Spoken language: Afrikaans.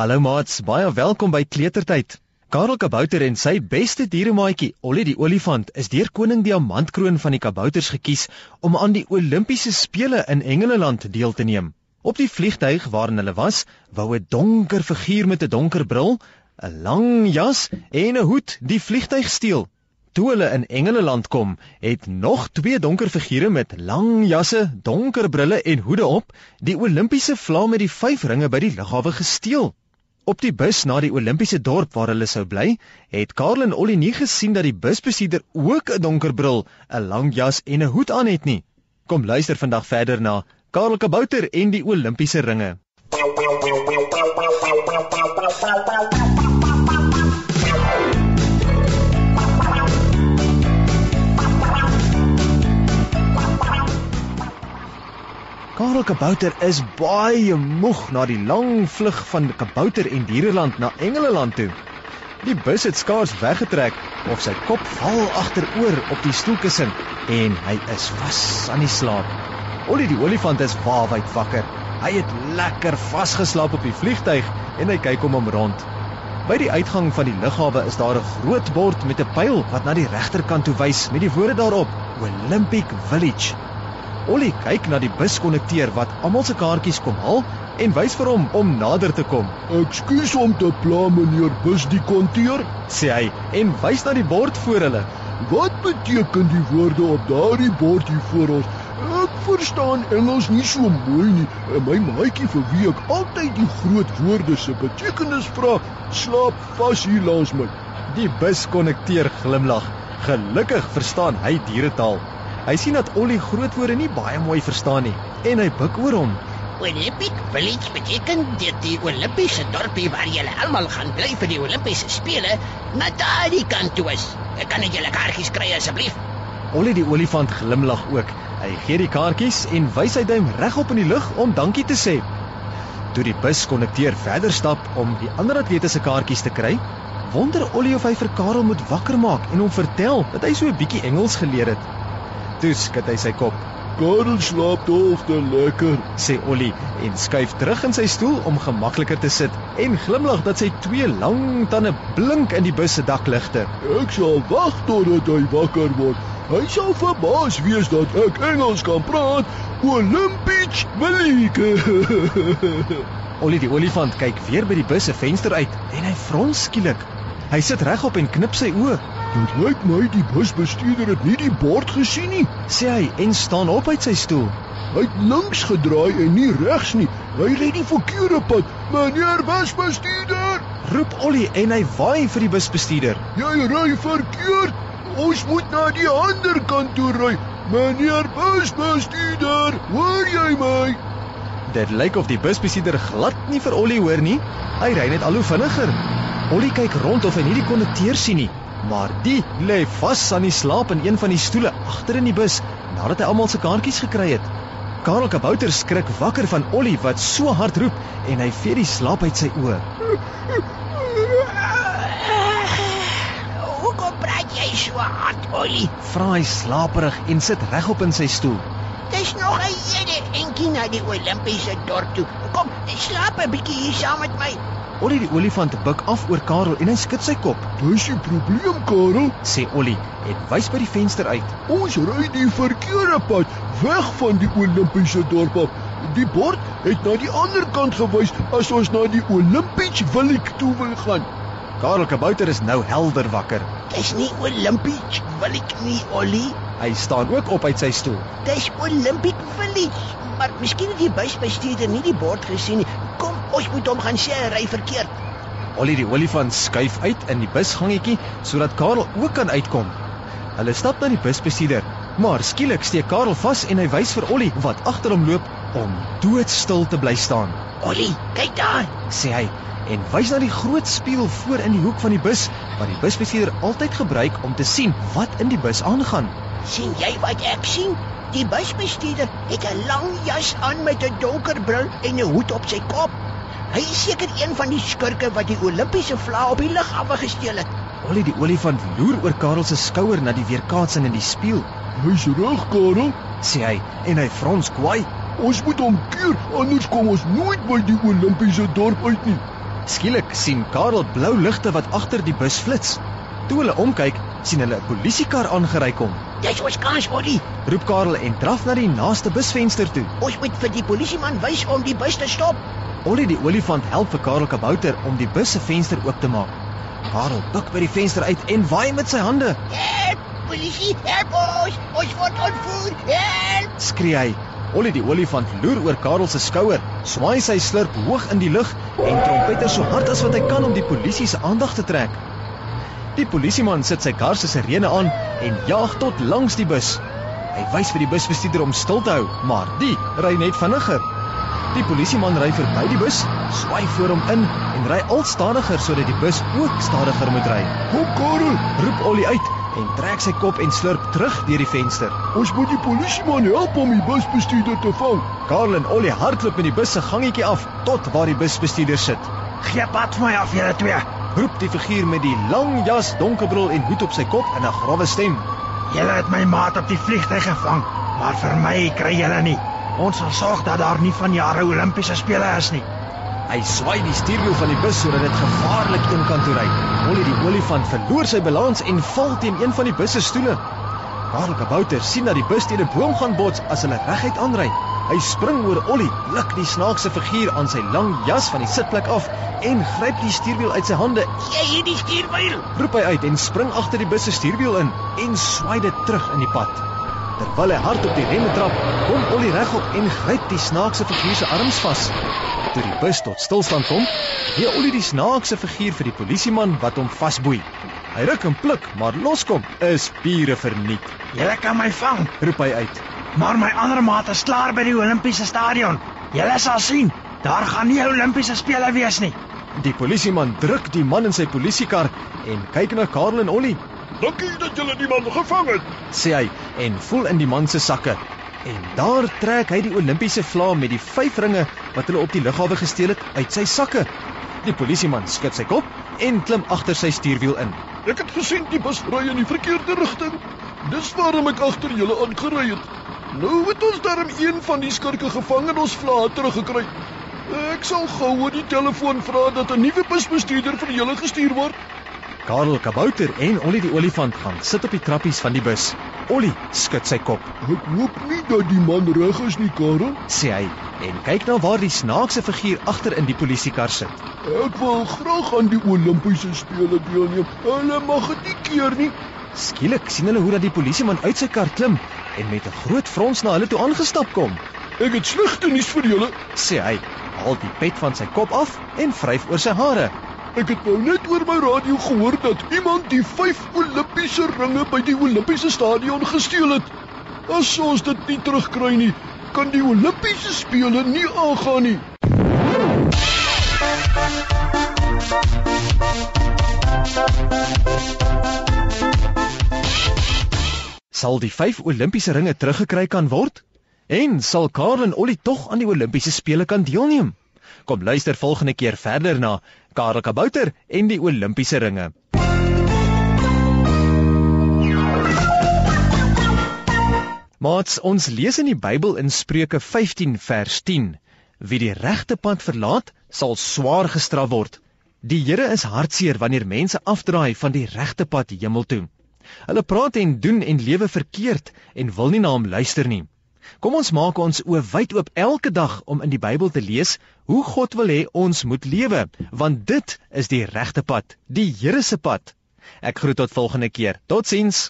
Hallo maats, baie welkom by Kletertyd. Karel Kabouter en sy beste dieremaatjie, Ollie die olifant, is deur koning Diamantkroon van die kabouters gekies om aan die Olimpiese spele in Engeland deel te neem. Op die vliegtyg waarin hulle was, wou 'n donker figuur met 'n donker bril, 'n lang jas en 'n hoed die vliegtyg steel. Toe hulle in Engeland kom, het nog twee donker figure met lang jasse, donker brille en hoede op die Olimpiese vlag met die vyf ringe by die lughawe gesteel. Op die bus na die Olimpiese dorp waar hulle sou bly, het Karl en Ollie nie gesien dat die busbesitter ook 'n donker bril, 'n lang jas en 'n hoed aan het nie. Kom luister vandag verder na Karel Kabouter en die Olimpiese ringe. Karel Kabouter is baie moeg na die lang vlug van Kabouter en Diereland na Engeland toe. Die bus het skaars weggetrek of sy kop val agteroor op die stoelkussen en hy is vas aan die slaap. Ollie die olifant is waawyd wakker. Hy het lekker vasgeslaap op die vliegtyg en hy kyk om hom rond. By die uitgang van die lughawe is daar 'n groot bord met 'n pyl wat na die regterkant toe wys met die woorde daarop: Olympic Village. Ollie kyk na die buskonnekteur wat almal se kaartjies kom haal en wys vir hom om nader te kom. "Ekskuus om te pla, meneer busdikonteur," sê hy en wys na die bord voor hulle. "Wat beteken die woorde op daardie bord hier voor ons?" Ek verstaan Engels nie so mooi nie. My maatjie vir wie ek altyd die groot woorde se betekenis vra, slaap vas hier langs my. Die buskonnekteur glimlag. Gelukkig verstaan hy dieretaal. Hy sien dat Ollie grootwoorde nie baie mooi verstaan nie en hy buig oor hom. Olympic Village beteken dit die Olimpiese dorpie waar julle almal gaan bly vir die Olimpiese spele, na daardie kant toe is. Ek kan net julle kaartjies kry asseblief. Ollie die olifant glimlag ook. Hy gee die kaartjies en wys sy duim regop in die lug om dankie te sê. Toe die buskonnekteur verder stap om die ander atlete se kaartjies te kry, wonder Ollie of hy vir Karel moet wakker maak en hom vertel dat hy so 'n bietjie Engels geleer het. Toe skud hy sy kop. Karel slaap dof te lekker, sê Ollie en skuif terug in sy stoel om gemakliker te sit en glimlag dat sy twee lang tande blink in die bus se dakligte. Ek sal wag totdat hy wakker word. Hy sal verbaas wees dat ek Engels kan praat. Olympic Willike. Ollie die olifant kyk weer by die bus se venster uit en hy frons skielik. Hy sit regop en knip sy oë. Dit lyk my die busbestuurder het nie die bord gesien nie, sê hy en staan op uit sy stoel. Hy het links gedraai en nie regs nie. Hy ry die verkeerde pad. Meneer busbestuurder, roep Ollie en hy waai vir die busbestuurder. Jy ry verkeerd. Ons moet na die ander kant toe ry. Meneer busbestuurder, hoor jy my? Dit lyk of die busbestuurder glad nie vir Ollie hoor nie. Hy ry net al hoe vinniger. Ollie kyk rond of hy nie die kondukteur sien nie maar die lê vas aan die slaap in een van die stoele agter in die bus nadat hy almal se kaartjies gekry het. Karel Kabouter skrik wakker van Ollie wat so hard roep en hy vee die slaap uit sy oë. Hoekom praat jy so hard, Ollie? Vra hy slaperig en sit regop in sy stoel. Dis nog 'n hele entjie na die Olimpiese dorp toe. Kom, slaap 'n bietjie hier saam met my. Ollie die olifant buig af oor Karel en hy skud sy kop. "Dis die probleem, Karel," sê Ollie en wys by die venster uit. "Ons ry die verkeerde pad, weg van die Olimpiese dorp af. Die bord het na die ander kant gewys as ons na die Olympiese Village toe wil gaan." Karel Kabouter is nou helder wakker. "Dis nie Olympiese Village nie, Ollie." Hy staan ook op uit sy stoel. "Dis Olympic Village." Maar miskien het die busbestuurder nie die bord gesien nie. Kom, ons moet hom gaan sê hy ry verkeerd. Ollie die olifant skuif uit in die busgangetjie sodat Karel ook kan uitkom. Hulle stap na die busbestuurder, maar skielik steek Karel vas en hy wys vir Ollie wat agter hom loop om doodstil te bly staan. "Ollie, kyk daar," sê hy en wys na die groot spieël voor in die hoek van die bus wat die busbestuurder altyd gebruik om te sien wat in die bus aangaan. "Sien jy wat ek sien?" Die busbestuurder het 'n lang jas aan met 'n donker bril en 'n hoed op sy kop. Hy is seker een van die skurke wat die Olimpiese vlag op die lughawe gesteel het. Ollie die olifant loer oor Karel se skouer na die weerkaatsing in die spieël. "Hy's reg, Karel," sê hy en hy frons kwaai. "Ons moet hom keer, anders kom ons nooit by die Olimpiese dorp uit nie." Skielik sien Karel blou ligte wat agter die bus flits. Toe hulle omkyk, sien hulle 'n polisiekar aangery kom. Dis ons kans, Ollie. Roep Karel en draf na die naaste busvenster toe. Ons moet vir die polisieman wys om die bus te stop. Ollie die olifant help vir Karel Kabouter om die bus se venster oop te maak. Karel buig by die venster uit en waai met sy hande. Help, polisie, help ons. Ons word ontvoer. Help! Skree hy. Ollie die olifant loer oor Karel se skouer, swaai sy slurp hoog in die lug en trompeter so hard as wat hy kan om die polisie se aandag te trek. Die polisieman sit sy kar se sirene aan en jaag tot langs die bus. Hy wys vir die busbestuurder om stil te hou, maar die ry net vinniger. Die polisieman ry verby die bus, swaai voor hom in en ry al stadiger sodat die bus ook stadiger moet ry. Kom Karel, Roep Ollie uit en trek sy kop en slurp terug deur die venster. ons moet die polisieman help om die busbestuurder te vang. Karl en Ollie hardloop met die bus se gangetjie af tot waar die busbestuurder sit. Gee pad vir my af, julle twee. Roep die figuur met die lang jas, donkerbril en hoed op sy kop in 'n grawwe stem. Julle het my maat op die vliegtuig gevang, maar vir my kry julle nie. Ons sal sorg dat daar nie van jare Olimpiese spele is nie. Hy swaai die stuurwiel van die bus sodat dit gevaarlik eenkant toe ry. Ollie die olifant verloor sy balans en val teen een van die bus se stoele. Karel Kabouter sien dat die bus teen 'n boom gaan bots as hulle reguit aanry. Hy spring oor Ollie, pluk die snaakse figuur aan sy lang jas van die sitplek af en gryp die stuurwiel uit sy hande. Jy hier die stuurwiel. Roep hy uit en spring agter die bus se stuurwiel in en swaai dit terug in die pad. Terwyl hy hard op die remme trap, kom Ollie regop en gryp die snaakse figuur se arms vas. Toe die bus tot stilstand kom, gee Ollie die snaakse figuur vir die polisieman wat hom vasboei. Hy ruk en pluk, maar loskom is pure verniet. Julle kan my vang, Roep hy uit. Maar my ander maat is klaar by die Olimpiese stadion. Julle sal sien, daar gaan nie Olimpiese spele wees nie. Die polisieman druk die man in sy polisiekar en kyk na Karel en Ollie. Dankie dat julle die man gevang het. sê hy en voel in die man se sakke. En daar trek hy die Olimpiese vlaam met die vyf ringe wat hulle op die lughawe gesteel het uit sy sakke. Die polisieman skud sy kop en klim agter sy stuurwiel in. Ek het gesien die bus ry in die verkeerde rigting. Dis waarom ek agter julle aangery het. Nou het ons darm een van die skurke gevang en ons vlae teruggekry. Ek sal gou oor die telefoon vra dat 'n nuwe busbestuurder vir julle gestuur word. Karel Kabouter en Ollie die olifant gaan sit op die trappies van die bus. Ollie skud sy kop, Ek hoop nie dat die man reg is nie, Karel. sê hy en kyk na waar die snaakse figuur agter in die polisiekar sit. Ek wil graag aan die Olimpiese spele deelneem. Hulle mag dit nie keer nie. Skielik sien hulle hoe dat die polisieman uit sy kar klim en met 'n groot frons na hulle toe aangestap kom. Ek het slegte nuus vir julle. Sê hy, haal die pet van sy kop af en vryf oor sy hare. Ek het nou net oor my radio gehoor dat iemand die 5 Olimpiese ringe by die Olimpiese stadion gesteel het. As ons dit nie terugkry nie, kan die Olimpiese spele nie aangaan nie. Sal die 5 Olimpiese ringe teruggekry kan word? En sal Karel en Ollie tog aan die Olimpiese spele kan deelneem? Kom luister volgende keer verder na Karel Kabouter en die Olimpiese ringe. Maats, ons lees in die Bybel in Spreuke 15 vers 10: Wie die regte pad verlaat, sal swaar gestraf word. Die Here is hartseer wanneer mense afdraai van die regte pad hemel toe. Hulle praat en doen en lewe verkeerd en wil nie na hom luister nie. Kom ons maak ons oë wyd oop elke dag om in die Bybel te lees hoe God wil hê ons moet lewe, want dit is die regte pad, die Here se pad. Ek groet tot volgende keer. Totsiens.